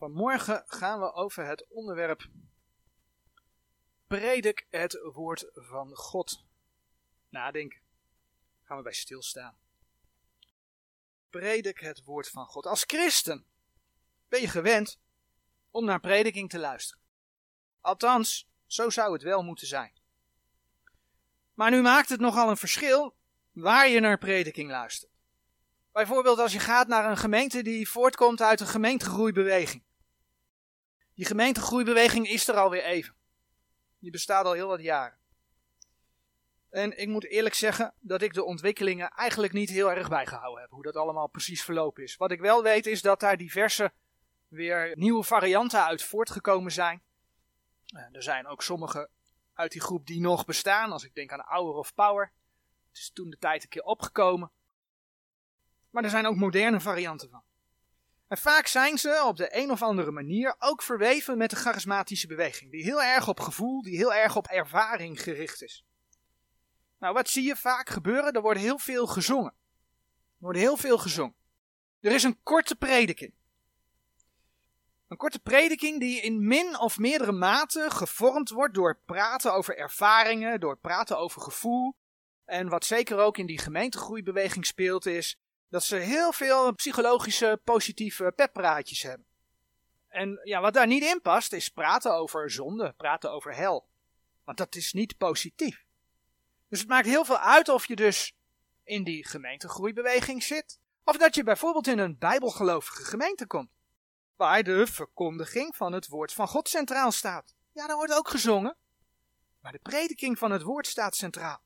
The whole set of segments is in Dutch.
Vanmorgen gaan we over het onderwerp Predik het woord van God. Nadenken. Gaan we bij stilstaan. Predik het woord van God. Als christen ben je gewend om naar prediking te luisteren. Althans, zo zou het wel moeten zijn. Maar nu maakt het nogal een verschil waar je naar prediking luistert. Bijvoorbeeld als je gaat naar een gemeente die voortkomt uit een gemeentegroeibeweging. Die gemeentegroeibeweging is er alweer even. Die bestaat al heel wat jaren. En ik moet eerlijk zeggen dat ik de ontwikkelingen eigenlijk niet heel erg bijgehouden heb. Hoe dat allemaal precies verlopen is. Wat ik wel weet is dat daar diverse weer nieuwe varianten uit voortgekomen zijn. Eh, er zijn ook sommige uit die groep die nog bestaan. Als ik denk aan Hour of Power. Het is toen de tijd een keer opgekomen. Maar er zijn ook moderne varianten van. En vaak zijn ze op de een of andere manier ook verweven met de charismatische beweging, die heel erg op gevoel, die heel erg op ervaring gericht is. Nou, wat zie je vaak gebeuren? Er wordt heel veel gezongen. Er wordt heel veel gezongen. Er is een korte prediking. Een korte prediking die in min of meerdere mate gevormd wordt door praten over ervaringen, door praten over gevoel. En wat zeker ook in die gemeentegroeibeweging speelt is dat ze heel veel psychologische positieve peppraatjes hebben. En ja, wat daar niet in past is praten over zonde, praten over hel. Want dat is niet positief. Dus het maakt heel veel uit of je dus in die gemeentegroeibeweging zit, of dat je bijvoorbeeld in een bijbelgelovige gemeente komt, waar de verkondiging van het woord van God centraal staat. Ja, daar wordt ook gezongen, maar de prediking van het woord staat centraal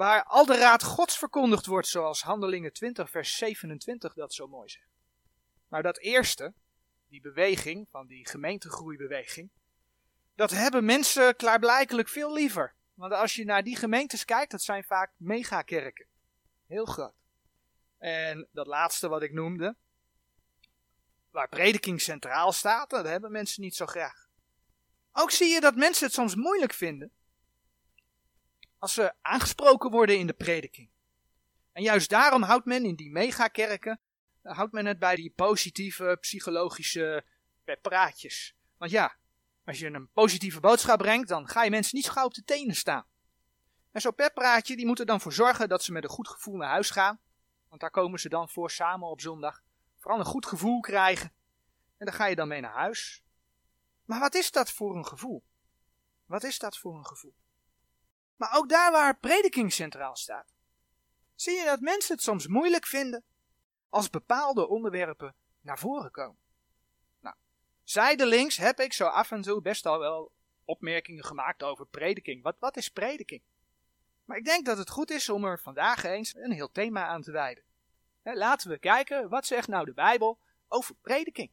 waar al de raad Gods verkondigd wordt, zoals Handelingen 20, vers 27 dat zo mooi zegt. Maar dat eerste, die beweging van die gemeentegroeibeweging, dat hebben mensen klaarblijkelijk veel liever. Want als je naar die gemeentes kijkt, dat zijn vaak megakerken. Heel groot. En dat laatste wat ik noemde, waar prediking centraal staat, dat hebben mensen niet zo graag. Ook zie je dat mensen het soms moeilijk vinden als ze aangesproken worden in de prediking. En juist daarom houdt men in die megakerken, eh, houdt men het bij die positieve psychologische praatjes. Want ja, als je een positieve boodschap brengt, dan ga je mensen niet zo gauw op de tenen staan. En zo'n peppraatje, die moet er dan voor zorgen dat ze met een goed gevoel naar huis gaan. Want daar komen ze dan voor samen op zondag. Vooral een goed gevoel krijgen. En daar ga je dan mee naar huis. Maar wat is dat voor een gevoel? Wat is dat voor een gevoel? Maar ook daar waar prediking centraal staat, zie je dat mensen het soms moeilijk vinden als bepaalde onderwerpen naar voren komen. Nou, zijdelings heb ik zo af en toe best al wel opmerkingen gemaakt over prediking. Wat, wat is prediking? Maar ik denk dat het goed is om er vandaag eens een heel thema aan te wijden. Laten we kijken, wat zegt nou de Bijbel over prediking?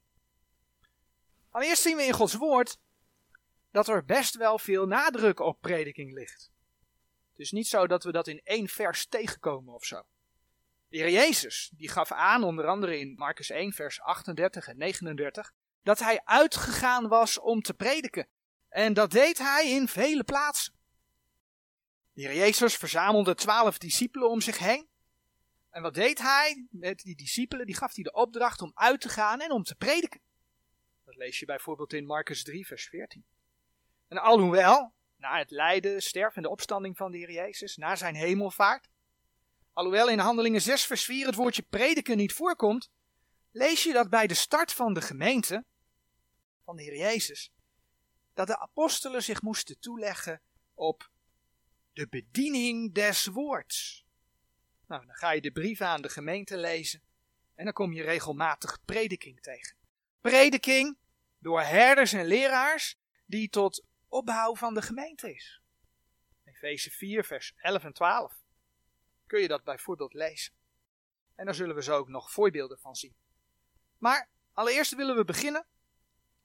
Allereerst zien we in Gods woord dat er best wel veel nadruk op prediking ligt. Het is niet zo dat we dat in één vers tegenkomen of zo. De Heer Jezus, die gaf aan, onder andere in Marcus 1, vers 38 en 39, dat hij uitgegaan was om te prediken. En dat deed hij in vele plaatsen. De Heer Jezus verzamelde twaalf discipelen om zich heen. En wat deed hij met die discipelen? Die gaf hij de opdracht om uit te gaan en om te prediken. Dat lees je bijvoorbeeld in Marcus 3, vers 14. En alhoewel na het lijden, sterven en de opstanding van de Heer Jezus, na zijn hemelvaart. Alhoewel in Handelingen 6 vers 4 het woordje prediken niet voorkomt, lees je dat bij de start van de gemeente van de Heer Jezus, dat de apostelen zich moesten toeleggen op de bediening des woords. Nou, dan ga je de brieven aan de gemeente lezen en dan kom je regelmatig prediking tegen. Prediking door herders en leraars die tot opbouw van de gemeente is. Efeze 4, vers 11 en 12. Kun je dat bijvoorbeeld lezen. En daar zullen we zo ook nog voorbeelden van zien. Maar allereerst willen we beginnen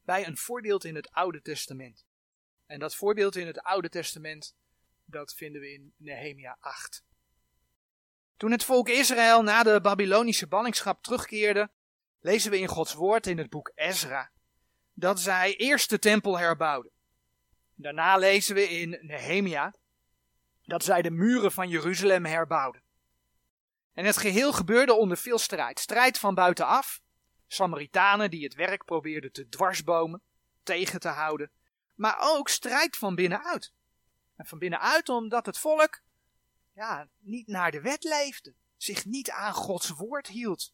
bij een voorbeeld in het Oude Testament. En dat voorbeeld in het Oude Testament, dat vinden we in Nehemia 8. Toen het volk Israël na de Babylonische ballingschap terugkeerde, lezen we in Gods woord in het boek Ezra dat zij eerst de tempel herbouwden. Daarna lezen we in Nehemia dat zij de muren van Jeruzalem herbouwden. En het geheel gebeurde onder veel strijd. Strijd van buitenaf, Samaritanen die het werk probeerden te dwarsbomen, tegen te houden, maar ook strijd van binnenuit. En van binnenuit omdat het volk ja, niet naar de wet leefde, zich niet aan Gods woord hield.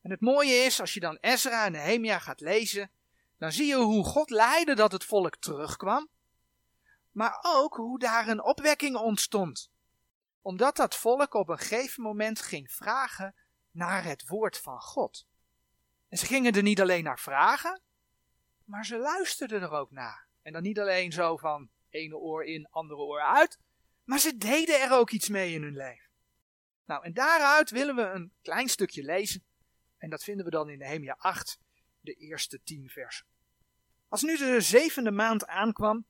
En het mooie is, als je dan Ezra en Nehemia gaat lezen, dan zie je hoe God leidde dat het volk terugkwam, maar ook hoe daar een opwekking ontstond. Omdat dat volk op een gegeven moment ging vragen naar het woord van God. En ze gingen er niet alleen naar vragen, maar ze luisterden er ook naar. En dan niet alleen zo van ene oor in, andere oor uit, maar ze deden er ook iets mee in hun leven. Nou, en daaruit willen we een klein stukje lezen. En dat vinden we dan in Nehemia 8, de eerste tien versen. Als nu de zevende maand aankwam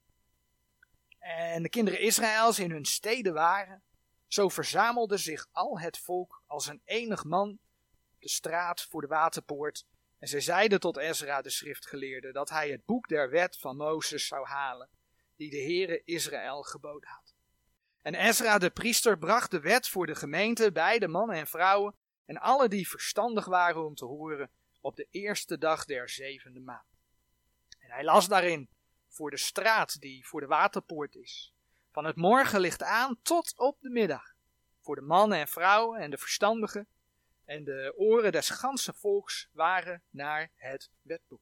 en de kinderen Israëls in hun steden waren, zo verzamelde zich al het volk als een enig man op de straat voor de waterpoort. En zij zeiden tot Ezra de schriftgeleerde dat hij het boek der wet van Mozes zou halen, die de Heere Israël geboden had. En Ezra de priester bracht de wet voor de gemeente bij de mannen en vrouwen en alle die verstandig waren om te horen op de eerste dag der zevende maand. En hij las daarin voor de straat die voor de waterpoort is, van het morgenlicht aan tot op de middag, voor de mannen en vrouwen en de verstandigen, en de oren des ganse volks waren naar het wetboek.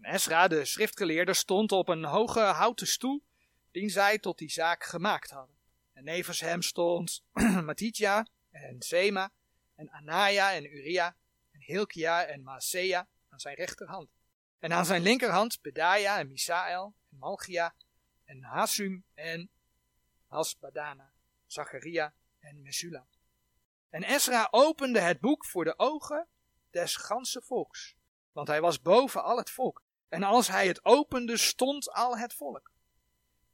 En Ezra, de schriftgeleerde, stond op een hoge houten stoel, die zij tot die zaak gemaakt hadden. En nevens hem stond Matitja en Zema en Anaya en Uria Hilkia en Maasea aan zijn rechterhand. En aan zijn linkerhand Bedaja en Misael en Malchia en Hasum en Hasbadana, Zacharia en Mesula. En Ezra opende het boek voor de ogen des ganse volks, want hij was boven al het volk. En als hij het opende, stond al het volk.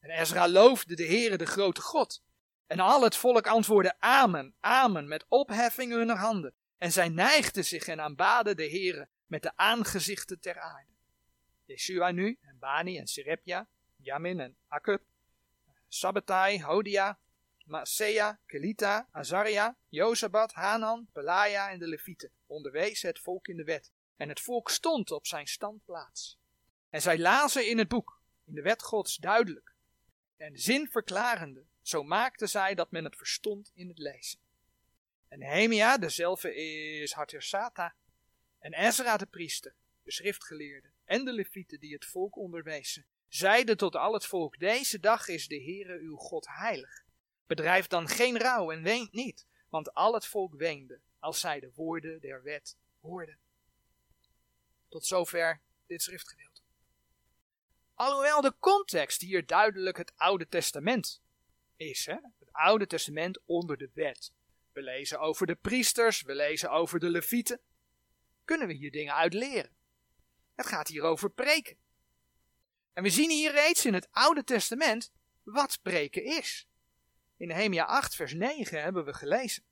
En Ezra loofde de Heere, de grote God. En al het volk antwoordde Amen, Amen, met opheffing hunner handen. En zij neigden zich en aanbaden de Heere met de aangezichten ter aarde. Yeshua nu, en Bani en Serepja, Jamin en Akub, Sabbatai, Hodia, Maasea, Kelita, Azaria, Jozabat, Hanan, Pelaja en de Levieten onderwezen het volk in de wet. En het volk stond op zijn standplaats. En zij lazen in het boek, in de wet Gods duidelijk. En zin verklarende, zo maakten zij dat men het verstond in het lezen. En Nehemia, dezelfde is Hartersata, en Ezra de priester, de schriftgeleerde, en de levieten die het volk onderwezen, zeiden tot al het volk, deze dag is de Heere uw God heilig. Bedrijf dan geen rouw en weent niet, want al het volk weende, als zij de woorden der wet hoorden. Tot zover dit schriftgedeelte. Alhoewel de context hier duidelijk het Oude Testament is, hè? het Oude Testament onder de wet. We lezen over de priesters, we lezen over de levieten. Kunnen we hier dingen uit leren? Het gaat hier over preken. En we zien hier reeds in het Oude Testament wat preken is. In Nehemia 8, vers 9 hebben we gelezen.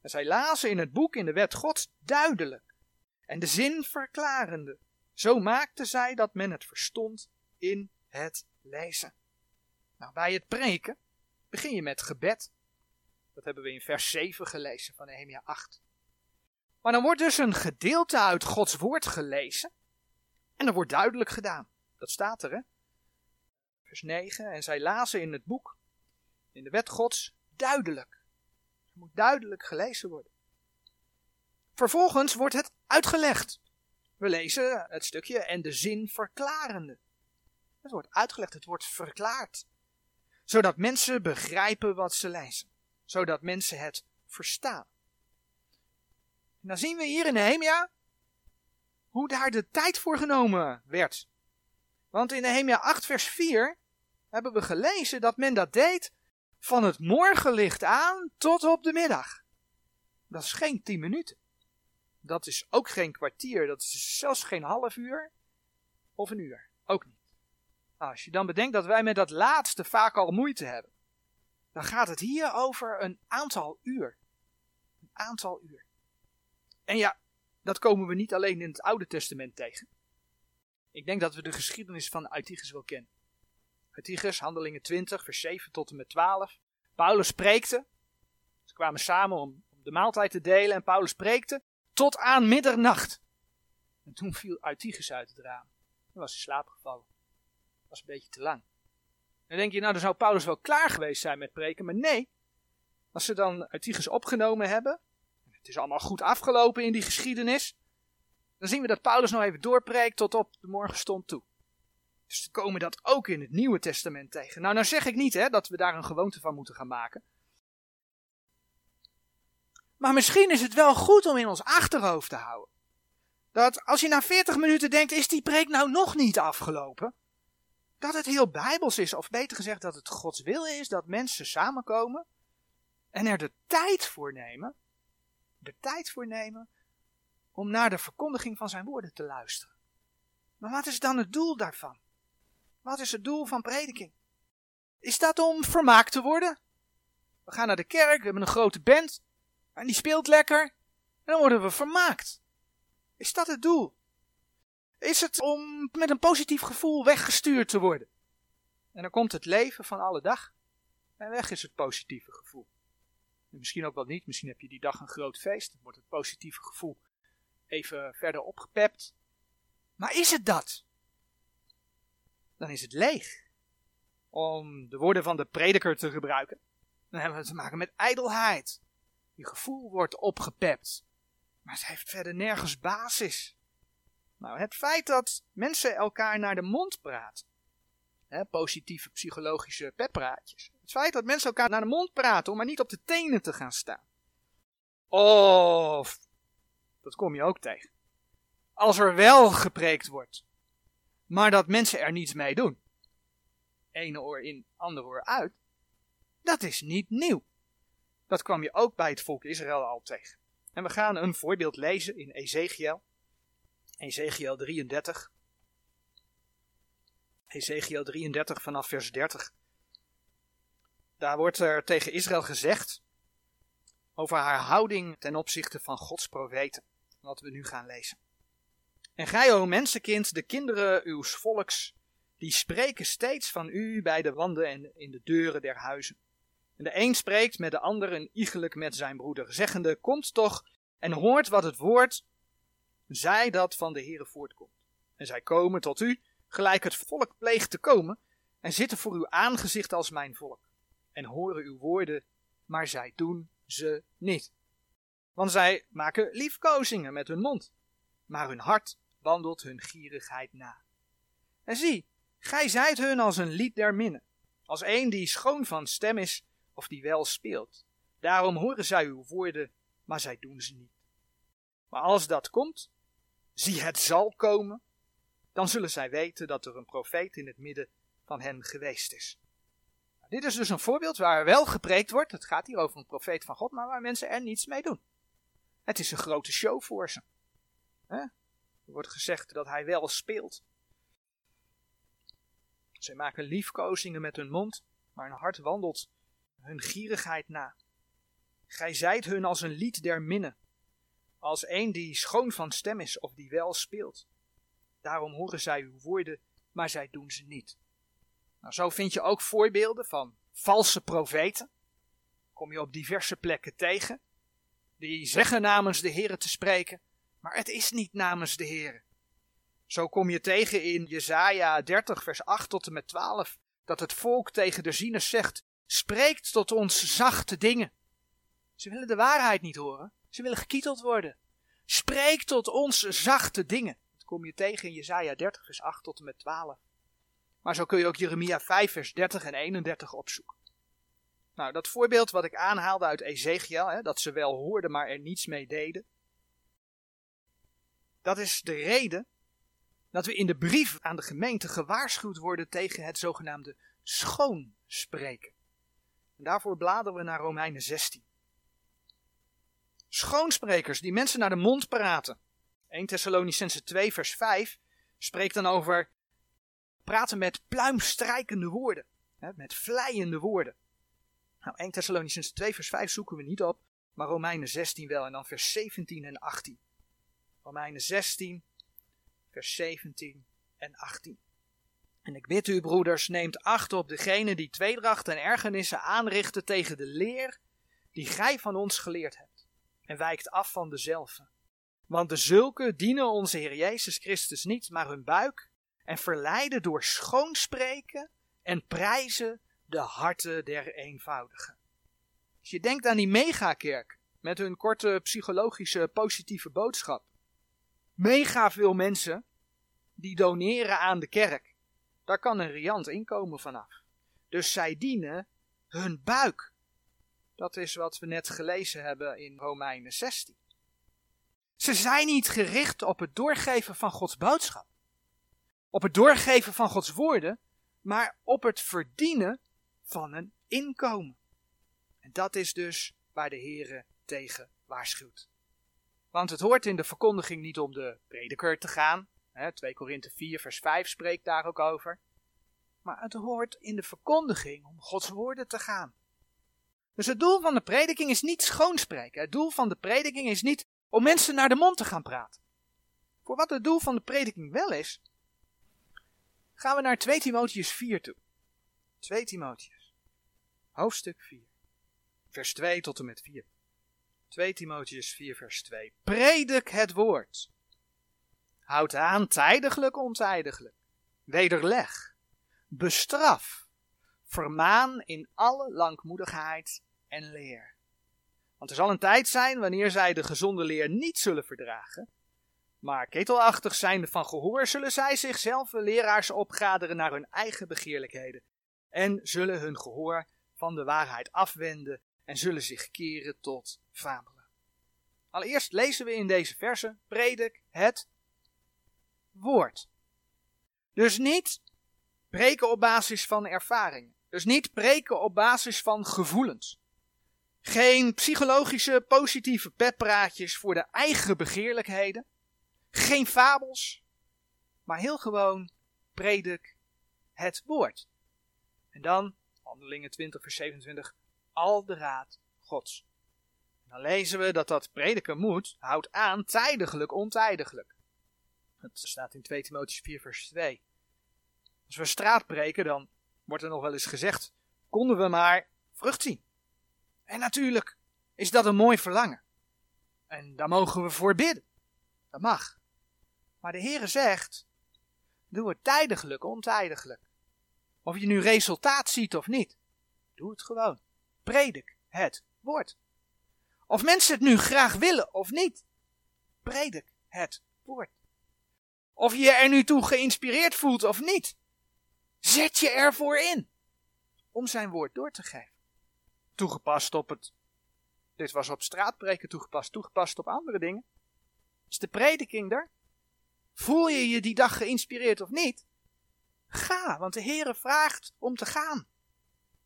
En zij lazen in het boek in de wet Gods duidelijk en de zin verklarende. Zo maakten zij dat men het verstond in het lezen. Nou, bij het preken begin je met gebed. Dat hebben we in vers 7 gelezen van Nehemia 8. Maar dan wordt dus een gedeelte uit Gods woord gelezen. En er wordt duidelijk gedaan. Dat staat er, hè? Vers 9. En zij lazen in het boek in de wet Gods duidelijk. Het moet duidelijk gelezen worden. Vervolgens wordt het uitgelegd. We lezen het stukje en de zin verklarende. Het wordt uitgelegd, het wordt verklaard. Zodat mensen begrijpen wat ze lezen. Zodat mensen het verstaan. En dan zien we hier in Nehemia hoe daar de tijd voor genomen werd. Want in Nehemia 8 vers 4 hebben we gelezen dat men dat deed van het morgenlicht aan tot op de middag. Dat is geen tien minuten. Dat is ook geen kwartier. Dat is zelfs geen half uur of een uur. Ook niet. Nou, als je dan bedenkt dat wij met dat laatste vaak al moeite hebben, dan gaat het hier over een aantal uur. Een aantal uur. En ja, dat komen we niet alleen in het Oude Testament tegen. Ik denk dat we de geschiedenis van Aitiges wel kennen. Aitiges, Handelingen 20, vers 7 tot en met 12. Paulus spreekte. Ze kwamen samen om de maaltijd te delen en Paulus spreekte tot aan middernacht. En toen viel Eutychus uit het raam. Toen was hij slaapgevallen. Dat was een beetje te lang. Dan denk je, nou dan zou Paulus wel klaar geweest zijn met preken, maar nee. Als ze dan Eutychus opgenomen hebben, het is allemaal goed afgelopen in die geschiedenis, dan zien we dat Paulus nog even doorpreekt tot op de morgenstond toe. Dus we komen dat ook in het Nieuwe Testament tegen. Nou, nou zeg ik niet hè, dat we daar een gewoonte van moeten gaan maken. Maar misschien is het wel goed om in ons achterhoofd te houden. Dat als je na 40 minuten denkt, is die preek nou nog niet afgelopen? Dat het heel bijbels is, of beter gezegd dat het Gods wil is dat mensen samenkomen en er de tijd voor nemen, de tijd voor nemen om naar de verkondiging van zijn woorden te luisteren. Maar wat is dan het doel daarvan? Wat is het doel van prediking? Is dat om vermaakt te worden? We gaan naar de kerk, we hebben een grote band en die speelt lekker en dan worden we vermaakt. Is dat het doel? Is het om met een positief gevoel weggestuurd te worden? En dan komt het leven van alle dag en weg is het positieve gevoel. En misschien ook wel niet, misschien heb je die dag een groot feest, dan wordt het positieve gevoel even verder opgepept. Maar is het dat? Dan is het leeg. Om de woorden van de prediker te gebruiken, dan hebben we te maken met ijdelheid. Je gevoel wordt opgepept. Maar het heeft verder nergens basis. Nou, het feit dat mensen elkaar naar de mond praten. Hè, positieve psychologische peppraatjes. Het feit dat mensen elkaar naar de mond praten om maar niet op de tenen te gaan staan. Of, dat kom je ook tegen. Als er wel gepreekt wordt, maar dat mensen er niets mee doen. Ene oor in, andere oor uit. Dat is niet nieuw. Dat kwam je ook bij het volk Israël al tegen. En we gaan een voorbeeld lezen in Ezekiel. Ezekiel 33. Ezekiel 33 vanaf vers 30. Daar wordt er tegen Israël gezegd over haar houding ten opzichte van Gods profeten. Wat we nu gaan lezen. En gij, o mensenkind, de kinderen uws volks, die spreken steeds van u bij de wanden en in de deuren der huizen. En de een spreekt met de ander en iegelijk met zijn broeder, zeggende, komt toch en hoort wat het woord zij dat van de Heere voortkomt. En zij komen tot u, gelijk het volk pleegt te komen, en zitten voor uw aangezicht als mijn volk, en horen uw woorden, maar zij doen ze niet. Want zij maken liefkozingen met hun mond, maar hun hart wandelt hun gierigheid na. En zie, gij zijt hun als een lied der minne, als een die schoon van stem is, of die wel speelt. Daarom horen zij uw woorden, maar zij doen ze niet. Maar als dat komt, zie het zal komen, dan zullen zij weten dat er een profeet in het midden van hen geweest is. Nou, dit is dus een voorbeeld waar wel gepreekt wordt. Het gaat hier over een profeet van God, maar waar mensen er niets mee doen. Het is een grote show voor ze. Er wordt gezegd dat hij wel speelt. Zij maken liefkozingen met hun mond, maar hun hart wandelt hun gierigheid na. Gij zijt hun als een lied der minne, als een die schoon van stem is of die wel speelt. Daarom horen zij uw woorden, maar zij doen ze niet. Nou, zo vind je ook voorbeelden van valse profeten. Kom je op diverse plekken tegen. Die zeggen namens de Heer te spreken, maar het is niet namens de Heer. Zo kom je tegen in Jesaja 30 vers 8 tot en met 12, dat het volk tegen de zieners zegt, spreekt tot ons zachte dingen. Ze willen de waarheid niet horen, ze willen gekieteld worden. Spreek tot ons zachte dingen. Dat kom je tegen in Jesaja 30 vers 8 tot en met 12. Maar zo kun je ook Jeremia 5 vers 30 en 31 opzoeken. Nou, dat voorbeeld wat ik aanhaalde uit Ezekiel, hè, dat ze wel hoorden maar er niets mee deden. Dat is de reden dat we in de brief aan de gemeente gewaarschuwd worden tegen het zogenaamde schoonspreken. En daarvoor bladeren we naar Romeinen 16. Schoonsprekers die mensen naar de mond praten. 1 Thessalonicense 2 vers 5 spreekt dan over praten met pluimstrijkende woorden. Hè, met vleiende woorden. Nou, 1 Thessalonicense 2 vers 5 zoeken we niet op, maar Romeinen 16 wel en dan vers 17 en 18. Romeinen 16 vers 17 en 18. En ik bid u, broeders, neemt acht op degene die tweedracht en ergernissen aanrichten tegen de leer die gij van ons geleerd hebt, en wijkt af van dezelfde. Want de zulke dienen onze Heer Jezus Christus niet, maar hun buik, en verleiden door schoonspreken en prijzen de harten der eenvoudigen. Als je denkt aan die megakerk, met hun korte psychologische positieve boodschap. Mega veel mensen die doneren aan de kerk. Daar kan een riant inkomen vanaf. Dus zij dienen hun buik. Dat is wat we net gelezen hebben in Romeinen 16. Ze zijn niet gericht op het doorgeven van Gods boodschap. Op het doorgeven van Gods woorden, maar op het verdienen van een inkomen. En dat is dus waar de Heere tegen waarschuwt. Want het hoort in de verkondiging niet om de prediker te gaan. 2 Korinthe 4 vers 5 spreekt daar ook over. Maar het hoort in de verkondiging om Gods woorden te gaan. Dus het doel van de prediking is niet schoonspreken. Het doel van de prediking is niet om mensen naar de mond te gaan praten. Voor wat het doel van de prediking wel is, gaan we naar 2 Timotheus 4 toe. 2 Timotheus, hoofdstuk 4, vers 2 tot en met 4. 2 Timotheus 4, vers 2. Predik het woord. Houd aan tijdiglijk, ontijdiglijk. Wederleg. Bestraf. Vermaan in alle langmoedigheid en leer. Want er zal een tijd zijn wanneer zij de gezonde leer niet zullen verdragen. Maar ketelachtig zijnde van gehoor zullen zij zichzelf leraars opgaderen naar hun eigen begeerlijkheden. En zullen hun gehoor van de waarheid afwenden en zullen zich keren tot fabelen. Allereerst lezen we in deze verse, predik het woord. Dus niet preken op basis van ervaringen. Dus niet preken op basis van gevoelens. Geen psychologische positieve petpraatjes voor de eigen begeerlijkheden. Geen fabels. Maar heel gewoon predik het woord. En dan, handelingen 20 vers 27, al de raad Gods. Dan lezen we dat dat prediken moet, houdt aan tijdiglijk, ontijdiglijk. Het staat in 2 Timotheus 4 vers 2. Als we straat breken, dan wordt er nog wel eens gezegd, konden we maar vrucht zien. En natuurlijk is dat een mooi verlangen. En daar mogen we voor bidden. Dat mag. Maar de Heere zegt, doe het tijdiglijk, ontijdiglijk. Of je nu resultaat ziet of niet. Doe het gewoon. Predik het woord. Of mensen het nu graag willen of niet. Predik het woord. Of je er nu toe geïnspireerd voelt of niet. Zet je ervoor in. Om zijn woord door te geven. Toegepast op het. Dit was op straatpreken toegepast. Toegepast op andere dingen. Is de prediking er? Voel je je die dag geïnspireerd of niet? Ga, want de Heere vraagt om te gaan.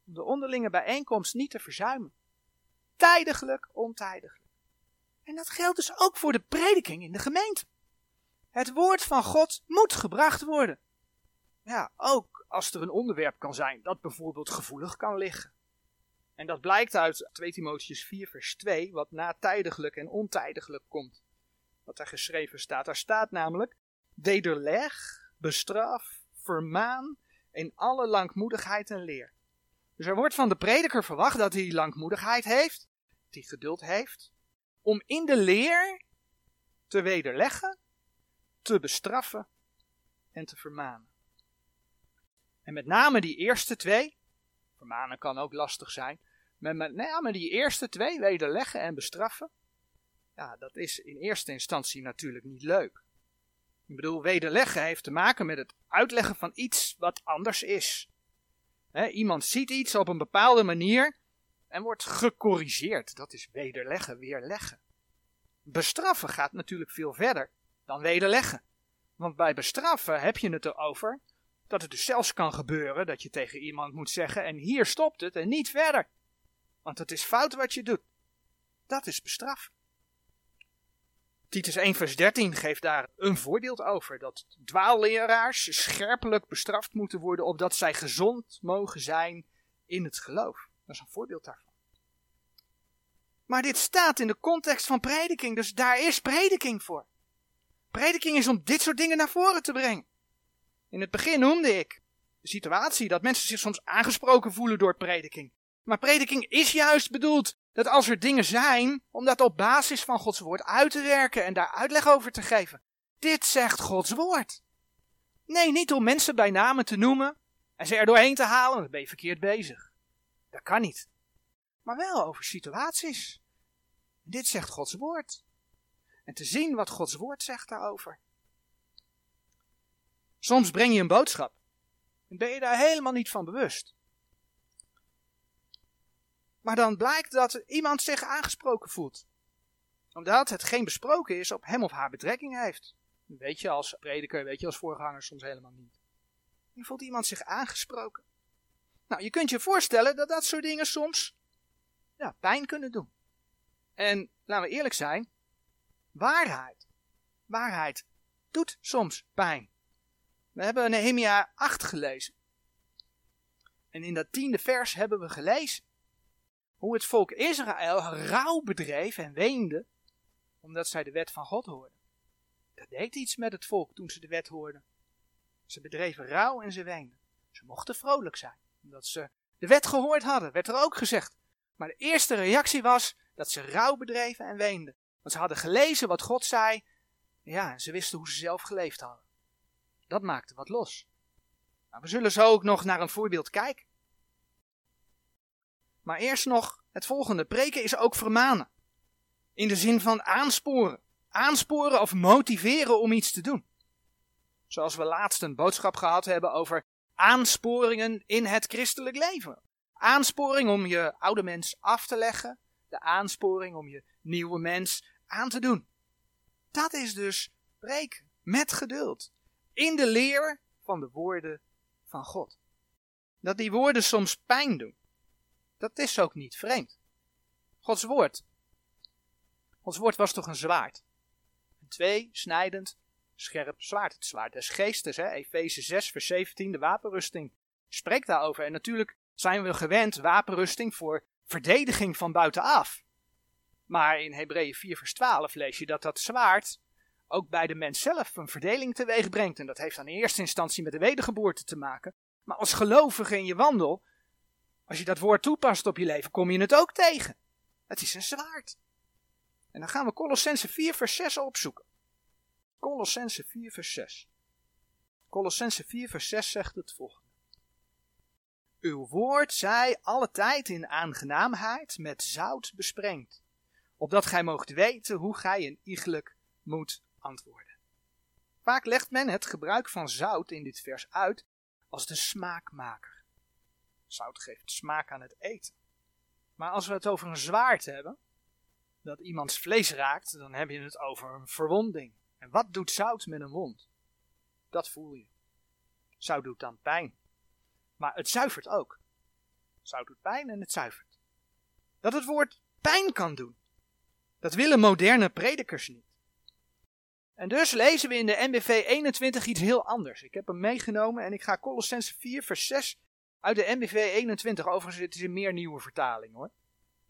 Om de onderlinge bijeenkomst niet te verzuimen. Tijdiglijk, ontijdiglijk. En dat geldt dus ook voor de prediking in de gemeente. Het woord van God moet gebracht worden. Ja, ook als er een onderwerp kan zijn dat bijvoorbeeld gevoelig kan liggen. En dat blijkt uit 2 Timotheus 4 vers 2, wat na tijdiglijk en ontijdiglijk komt. Wat daar geschreven staat. Daar staat namelijk, wederleg, bestraf, vermaan in alle langmoedigheid en leer. Dus er wordt van de prediker verwacht dat hij langmoedigheid heeft, dat hij geduld heeft, om in de leer te wederleggen, te bestraffen en te vermanen. En met name die eerste twee, vermanen kan ook lastig zijn, met name die eerste twee, wederleggen en bestraffen, ja, dat is in eerste instantie natuurlijk niet leuk. Ik bedoel, wederleggen heeft te maken met het uitleggen van iets wat anders is iemand ziet iets op een bepaalde manier en wordt gecorrigeerd. Dat is wederleggen, weerleggen. Bestraffen gaat natuurlijk veel verder dan wederleggen. Want bij bestraffen heb je het erover dat het dus zelfs kan gebeuren dat je tegen iemand moet zeggen: en hier stopt het en niet verder. Want het is fout wat je doet. Dat is bestraffen. Titus 1 vers 13 geeft daar een voorbeeld over. Dat dwaalleraars scherpelijk bestraft moeten worden opdat zij gezond mogen zijn in het geloof. Dat is een voorbeeld daarvan. Maar dit staat in de context van prediking, dus daar is prediking voor. Prediking is om dit soort dingen naar voren te brengen. In het begin noemde ik de situatie dat mensen zich soms aangesproken voelen door prediking. Maar prediking is juist bedoeld dat als er dingen zijn, om dat op basis van Gods woord uit te werken en daar uitleg over te geven. Dit zegt Gods woord. Nee, niet om mensen bij namen te noemen en ze er doorheen te halen, dan ben je verkeerd bezig. Dat kan niet. Maar wel over situaties. Dit zegt Gods woord. En te zien wat Gods woord zegt daarover. Soms breng je een boodschap en ben je daar helemaal niet van bewust. Maar dan blijkt dat iemand zich aangesproken voelt. Omdat het geen besproken is op hem of haar betrekking heeft. Weet je als prediker, weet je als voorganger soms helemaal niet. Je voelt iemand zich aangesproken. Nou, je kunt je voorstellen dat dat soort dingen soms ja, pijn kunnen doen. En laten we eerlijk zijn, waarheid, waarheid doet soms pijn. We hebben Nehemia 8 gelezen. En in dat tiende vers hebben we gelezen hoe het volk Israël rouw bedreef en weende, omdat zij de wet van God hoorden. Dat deed iets met het volk toen ze de wet hoorden. Ze bedreven rouw en ze weenden. Ze mochten vrolijk zijn, omdat ze de wet gehoord hadden, werd er ook gezegd. Maar de eerste reactie was dat ze rouw bedreven en weenden. Want ze hadden gelezen wat God zei, ja, en ze wisten hoe ze zelf geleefd hadden. Dat maakte wat los. Nou, we zullen zo ook nog naar een voorbeeld kijken. Maar eerst nog het volgende. Preken is ook vermanen. In de zin van aansporen. Aansporen of motiveren om iets te doen. Zoals we laatst een boodschap gehad hebben over aansporingen in het christelijk leven. Aansporing om je oude mens af te leggen. De aansporing om je nieuwe mens aan te doen. Dat is dus preken met geduld. In de leer van de woorden van God. Dat die woorden soms pijn doen. Dat is ook niet vreemd. Gods woord. Gods woord was toch een zwaard. Een twee, snijdend, scherp zwaard. Het zwaard des geestes. Efeze 6 vers 17, de wapenrusting, spreekt daarover. En natuurlijk zijn we gewend wapenrusting voor verdediging van buitenaf. Maar in Hebreeën 4 vers 12 lees je dat dat zwaard ook bij de mens zelf een verdeling teweeg brengt. En dat heeft dan in eerste instantie met de wedergeboorte te maken. Maar als gelovige in je wandel als je dat woord toepast op je leven, kom je het ook tegen. Het is een zwaard. En dan gaan we Colossense 4 vers 6 opzoeken. Colossense 4 vers 6. Colossense 4 vers 6 zegt het volgende. Uw woord zij alle tijd in aangenaamheid met zout besprengd, opdat gij moogt weten hoe gij een iegelijk moet antwoorden. Vaak legt men het gebruik van zout in dit vers uit als de smaakmaker. Zout geeft smaak aan het eten. Maar als we het over een zwaard hebben, dat iemands vlees raakt, dan heb je het over een verwonding. En wat doet zout met een wond? Dat voel je. Zout doet dan pijn. Maar het zuivert ook. Zout doet pijn en het zuivert. Dat het woord pijn kan doen. Dat willen moderne predikers niet. En dus lezen we in de NBV 21 iets heel anders. Ik heb hem meegenomen en ik ga Colossense 4 vers 6 uit de MBV 21, overigens het is een meer nieuwe vertaling hoor.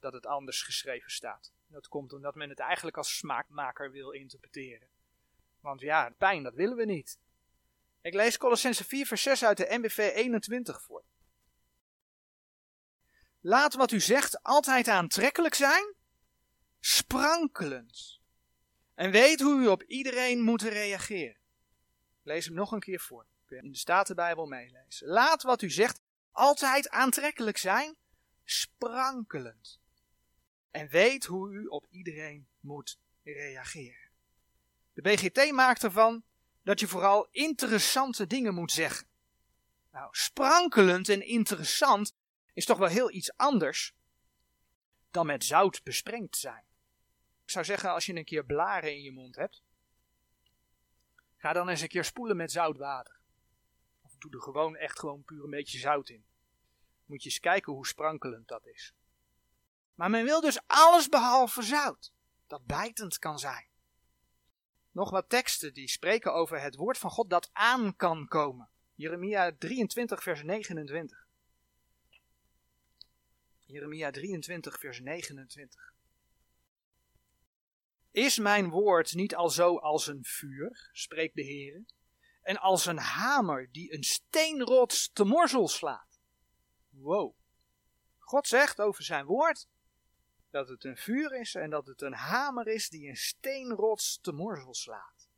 Dat het anders geschreven staat. Dat komt omdat men het eigenlijk als smaakmaker wil interpreteren. Want ja, pijn, dat willen we niet. Ik lees Colossense 4 vers 6 uit de MBV 21 voor. Laat wat u zegt altijd aantrekkelijk zijn, sprankelend. En weet hoe u op iedereen moet reageren. lees hem nog een keer voor. In de Statenbijbel meelezen. Laat wat u zegt altijd aantrekkelijk zijn, sprankelend. En weet hoe u op iedereen moet reageren. De BGT maakt ervan dat je vooral interessante dingen moet zeggen. Nou, sprankelend en interessant is toch wel heel iets anders dan met zout besprengd zijn. Ik zou zeggen, als je een keer blaren in je mond hebt, ga dan eens een keer spoelen met zout water doe er gewoon echt gewoon puur een beetje zout in. Moet je eens kijken hoe sprankelend dat is. Maar men wil dus alles behalve zout, dat bijtend kan zijn. Nog wat teksten die spreken over het woord van God dat aan kan komen. Jeremia 23, vers 29. Jeremia 23, vers 29. Is mijn woord niet al zo als een vuur, spreekt de Heer, en als een hamer die een steenrots te morzel slaat. Wow. God zegt over zijn woord dat het een vuur is en dat het een hamer is die een steenrots te morzel slaat.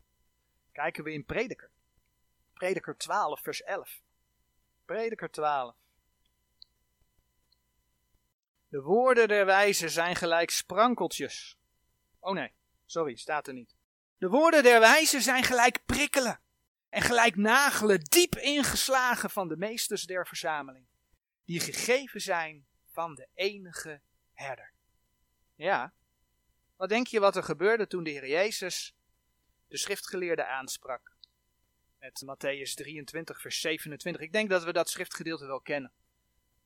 Kijken we in Prediker. Prediker 12, vers 11. Prediker 12. De woorden der wijze zijn gelijk sprankeltjes. Oh nee, sorry, staat er niet. De woorden der wijze zijn gelijk prikkelen en gelijk nagelen diep ingeslagen van de meesters der verzameling, die gegeven zijn van de enige herder. Ja, wat denk je wat er gebeurde toen de Heer Jezus de schriftgeleerde aansprak? Met Matthäus 23, vers 27. Ik denk dat we dat schriftgedeelte wel kennen.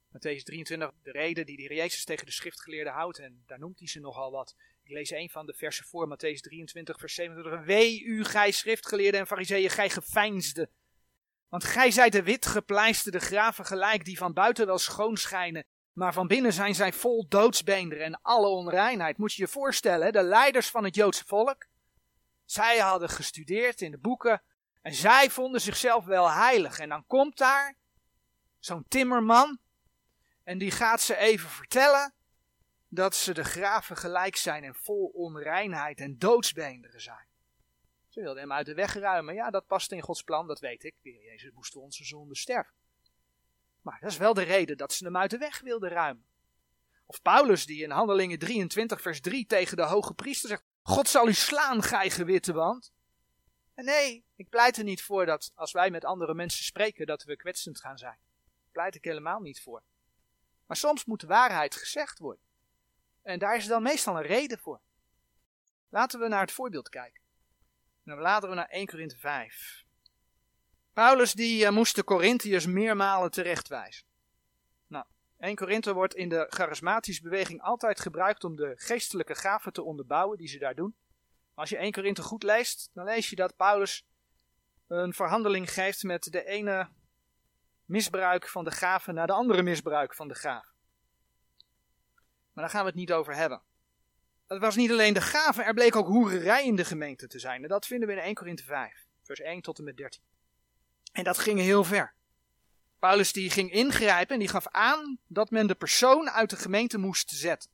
Matthäus 23, de reden die de Heer Jezus tegen de schriftgeleerden houdt, en daar noemt hij ze nogal wat. Ik lees een van de versen voor, Matthäus 23, vers 27. Wee u, gij schriftgeleerden en fariseeën, gij geveinsde. Want gij zijt de wit gepleisterde graven gelijk, die van buiten wel schoon schijnen, maar van binnen zijn zij vol doodsbeenderen en alle onreinheid. Moet je je voorstellen, de leiders van het Joodse volk, zij hadden gestudeerd in de boeken en zij vonden zichzelf wel heilig. En dan komt daar zo'n timmerman en die gaat ze even vertellen dat ze de graven gelijk zijn en vol onreinheid en doodsbeenderen zijn. Ze wilden hem uit de weg ruimen. Ja, dat past in Gods plan, dat weet ik. Weer Jezus moest onze zonde sterven. Maar dat is wel de reden dat ze hem uit de weg wilden ruimen. Of Paulus die in Handelingen 23 vers 3 tegen de hoge priester zegt, God zal u slaan, gij gewitte wand. En nee, ik pleit er niet voor dat als wij met andere mensen spreken, dat we kwetsend gaan zijn. Pleit ik helemaal niet voor. Maar soms moet de waarheid gezegd worden. En daar is dan meestal een reden voor. Laten we naar het voorbeeld kijken. dan laten we naar 1 Korinthe 5. Paulus die uh, moest de Corinthiërs meermalen terechtwijzen. Nou, 1 Korinthe wordt in de charismatische beweging altijd gebruikt om de geestelijke gaven te onderbouwen die ze daar doen. Als je 1 Korinthe goed leest, dan lees je dat Paulus een verhandeling geeft met de ene misbruik van de gaven naar de andere misbruik van de gaven. Maar daar gaan we het niet over hebben. Het was niet alleen de gaven, er bleek ook hoererij in de gemeente te zijn. En dat vinden we in 1 Korinthe 5, vers 1 tot en met 13. En dat ging heel ver. Paulus die ging ingrijpen en die gaf aan dat men de persoon uit de gemeente moest zetten.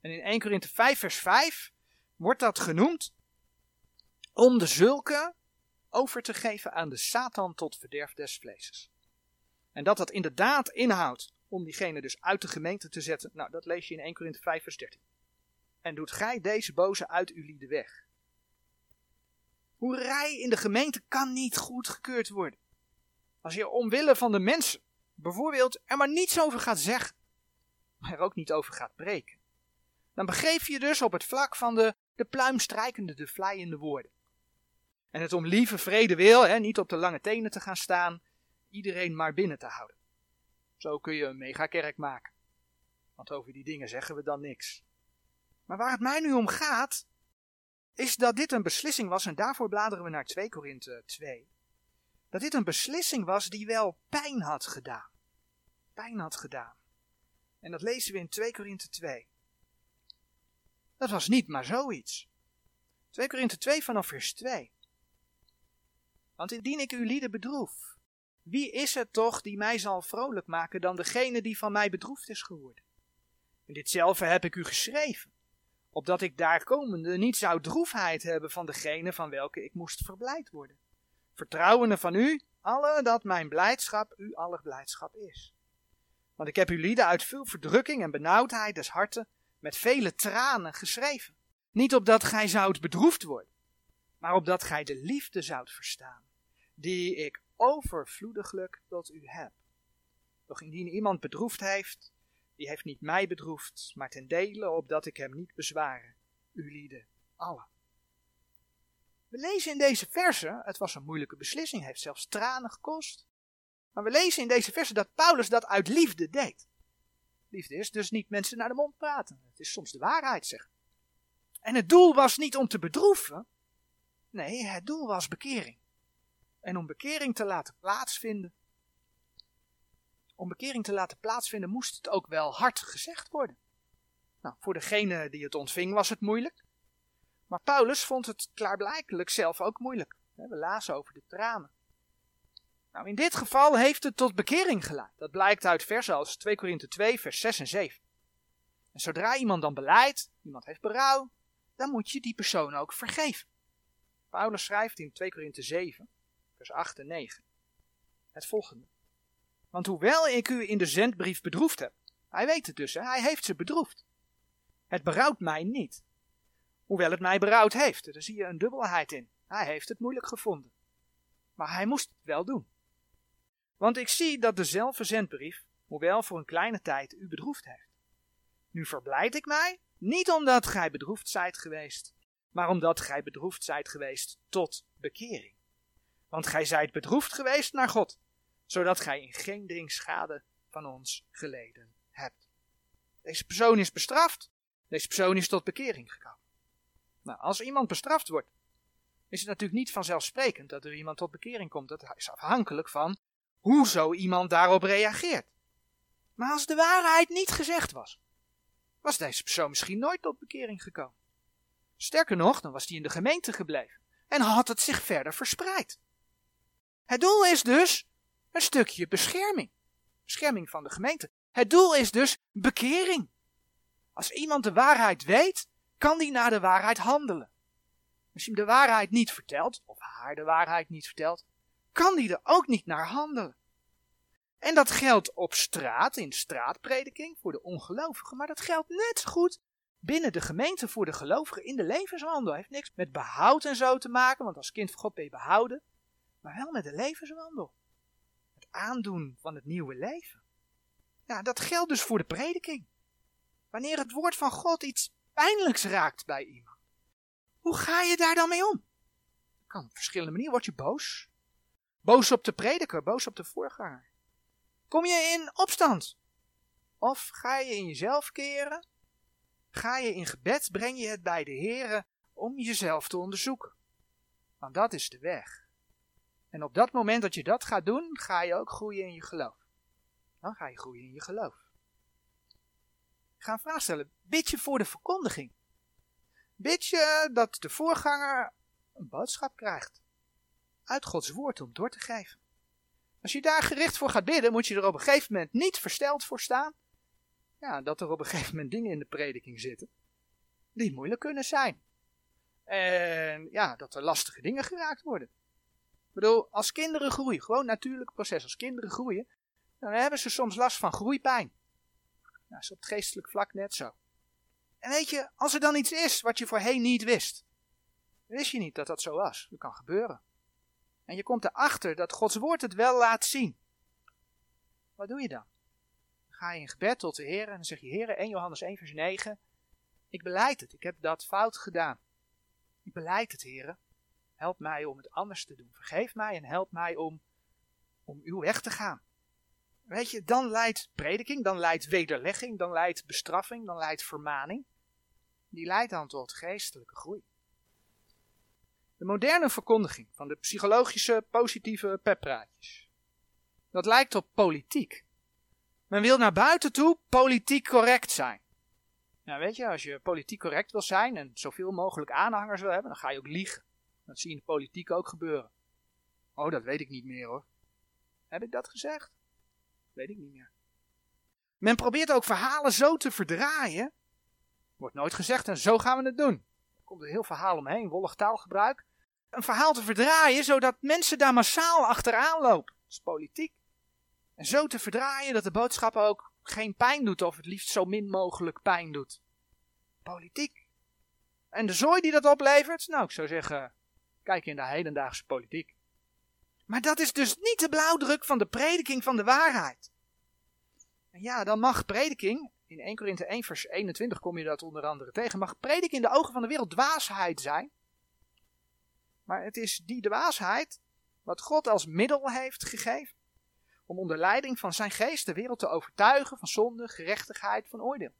En in 1 Korinthe 5 vers 5 wordt dat genoemd om de zulke over te geven aan de Satan tot verderf des vleeses. En dat dat inderdaad inhoudt om diegene dus uit de gemeente te zetten. Nou, dat lees je in 1 Korinthe 5 vers 13. En doet gij deze boze uit uw lieden weg. Hoerij in de gemeente kan niet goedgekeurd worden. Als je omwille van de mensen bijvoorbeeld er maar niets over gaat zeggen, maar er ook niet over gaat preken, dan begeef je dus op het vlak van de, de pluimstrijkende, de vlijende woorden. En het om lieve vrede wil, hè, niet op de lange tenen te gaan staan, iedereen maar binnen te houden. Zo kun je een megakerk maken. Want over die dingen zeggen we dan niks. Maar waar het mij nu om gaat, is dat dit een beslissing was, en daarvoor bladeren we naar 2 Korinthe 2 dat dit een beslissing was die wel pijn had gedaan. Pijn had gedaan. En dat lezen we in 2 Korinthe 2. Dat was niet maar zoiets. 2 Korinthe 2 vanaf vers 2. Want indien ik uw lieden bedroef, wie is het toch die mij zal vrolijk maken dan degene die van mij bedroefd is geworden? En ditzelfde heb ik u geschreven, opdat ik daar komende niet zou droefheid hebben van degene van welke ik moest verblijd worden vertrouwende van u, alle dat mijn blijdschap u aller blijdschap is. Want ik heb uw lieden uit veel verdrukking en benauwdheid des harten met vele tranen geschreven. Niet opdat gij zoudt bedroefd worden, maar opdat gij de liefde zoudt verstaan, die ik overvloediglijk tot u heb. Doch indien iemand bedroefd heeft, die heeft niet mij bedroefd, maar ten dele opdat ik hem niet bezwaren, u lieden allen. We lezen in deze verse, het was een moeilijke beslissing, heeft zelfs tranen gekost. Maar we lezen in deze verse dat Paulus dat uit liefde deed. Liefde is dus niet mensen naar de mond praten. Het is soms de waarheid zeggen. En het doel was niet om te bedroeven. Nee, het doel was bekering. En om bekering te laten plaatsvinden. Om bekering te laten plaatsvinden moest het ook wel hard gezegd worden. Nou, voor degene die het ontving was het moeilijk. Maar Paulus vond het klaarblijkelijk zelf ook moeilijk. We lazen over de tranen. Nou, in dit geval heeft het tot bekering geleid. Dat blijkt uit versen als 2 Korinthe 2, vers 6 en 7. En zodra iemand dan beleidt, iemand heeft berouw, dan moet je die persoon ook vergeven. Paulus schrijft in 2 Korinthe 7, vers 8 en 9 het volgende. Want hoewel ik u in de zendbrief bedroefd heb, hij weet het dus, hij heeft ze bedroefd. Het berouwt mij niet. Hoewel het mij berouwd heeft, daar zie je een dubbelheid in. Hij heeft het moeilijk gevonden. Maar hij moest het wel doen. Want ik zie dat dezelfde zendbrief, hoewel voor een kleine tijd, u bedroefd heeft. Nu verblijd ik mij, niet omdat gij bedroefd zijt geweest, maar omdat gij bedroefd zijt geweest tot bekering. Want gij zijt bedroefd geweest naar God, zodat gij in geen ding schade van ons geleden hebt. Deze persoon is bestraft. Deze persoon is tot bekering gekomen. Nou, als iemand bestraft wordt, is het natuurlijk niet vanzelfsprekend dat er iemand tot bekering komt. Dat is afhankelijk van hoe zo iemand daarop reageert. Maar als de waarheid niet gezegd was, was deze persoon misschien nooit tot bekering gekomen. Sterker nog, dan was hij in de gemeente gebleven en had het zich verder verspreid. Het doel is dus een stukje bescherming. Bescherming van de gemeente. Het doel is dus bekering. Als iemand de waarheid weet, kan die naar de waarheid handelen. Als je hem de waarheid niet vertelt, of haar de waarheid niet vertelt, kan die er ook niet naar handelen. En dat geldt op straat, in straatprediking, voor de ongelovigen, maar dat geldt net zo goed binnen de gemeente voor de gelovigen in de levenswandel. heeft niks met behoud en zo te maken, want als kind van God ben je behouden, maar wel met de levenswandel. Het aandoen van het nieuwe leven. Ja, dat geldt dus voor de prediking. Wanneer het woord van God iets pijnlijks raakt bij iemand, hoe ga je daar dan mee om? kan op verschillende manieren. Word je boos? Boos op de prediker, boos op de voorganger. Kom je in opstand? Of ga je in jezelf keren? Ga je in gebed, breng je het bij de Heer om jezelf te onderzoeken. Want dat is de weg. En op dat moment dat je dat gaat doen, ga je ook groeien in je geloof. Dan ga je groeien in je geloof. Ik ga een vraag stellen. Bid je voor de verkondiging? Bid je dat de voorganger een boodschap krijgt? Uit Gods woord om door te geven. Als je daar gericht voor gaat bidden, moet je er op een gegeven moment niet versteld voor staan. Ja, dat er op een gegeven moment dingen in de prediking zitten die moeilijk kunnen zijn. En ja, dat er lastige dingen geraakt worden. Bedoel, als kinderen groeien, gewoon natuurlijk proces, als kinderen groeien, dan hebben ze soms last van groeipijn. Nou, dat is op het geestelijk vlak net zo. En weet je, als er dan iets is wat je voorheen niet wist, wist je niet dat dat zo was. Dat kan gebeuren. En je komt erachter dat Gods woord het wel laat zien. Wat doe je dan? Dan ga je in gebed tot de Heer en dan zeg je, Heer, 1 Johannes 1 vers 9, ik beleid het, ik heb dat fout gedaan. Ik beleid het, Heer. Help mij om het anders te doen. Vergeef mij en help mij om, om uw weg te gaan. Weet je, dan leidt prediking, dan leidt wederlegging, dan leidt bestraffing, dan leidt vermaning. Die leidt dan tot geestelijke groei. De moderne verkondiging van de psychologische positieve peppraatjes. Dat lijkt op politiek. Men wil naar buiten toe politiek correct zijn. Nou weet je, als je politiek correct wil zijn en zoveel mogelijk aanhangers wil hebben, dan ga je ook liegen. Dat zie je in de politiek ook gebeuren. Oh, dat weet ik niet meer hoor. Heb ik dat gezegd? Weet ik niet meer. Men probeert ook verhalen zo te verdraaien. Wordt nooit gezegd en zo gaan we het doen. Er komt een heel verhaal omheen, wollig taalgebruik. Een verhaal te verdraaien zodat mensen daar massaal achteraan lopen. Dat is politiek. En zo te verdraaien dat de boodschap ook geen pijn doet of het liefst zo min mogelijk pijn doet. Politiek. En de zooi die dat oplevert, nou ik zou zeggen, Kijk in de hedendaagse politiek. Maar dat is dus niet de blauwdruk van de prediking van de waarheid. En ja, dan mag prediking, in 1 Korinthe 1 vers 21 kom je dat onder andere tegen, mag prediking in de ogen van de wereld dwaasheid zijn. Maar het is die dwaasheid wat God als middel heeft gegeven om onder leiding van zijn geest de wereld te overtuigen van zonde, gerechtigheid, van oordeel.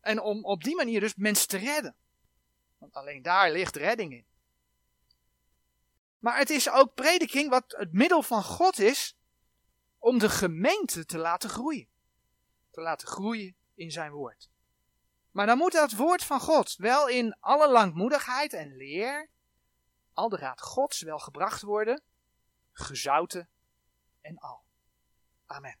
En om op die manier dus mensen te redden. Want alleen daar ligt redding in. Maar het is ook prediking wat het middel van God is om de gemeente te laten groeien. Te laten groeien in zijn woord. Maar dan moet dat woord van God wel in alle langmoedigheid en leer, al de raad Gods wel gebracht worden, gezouten en al. Amen.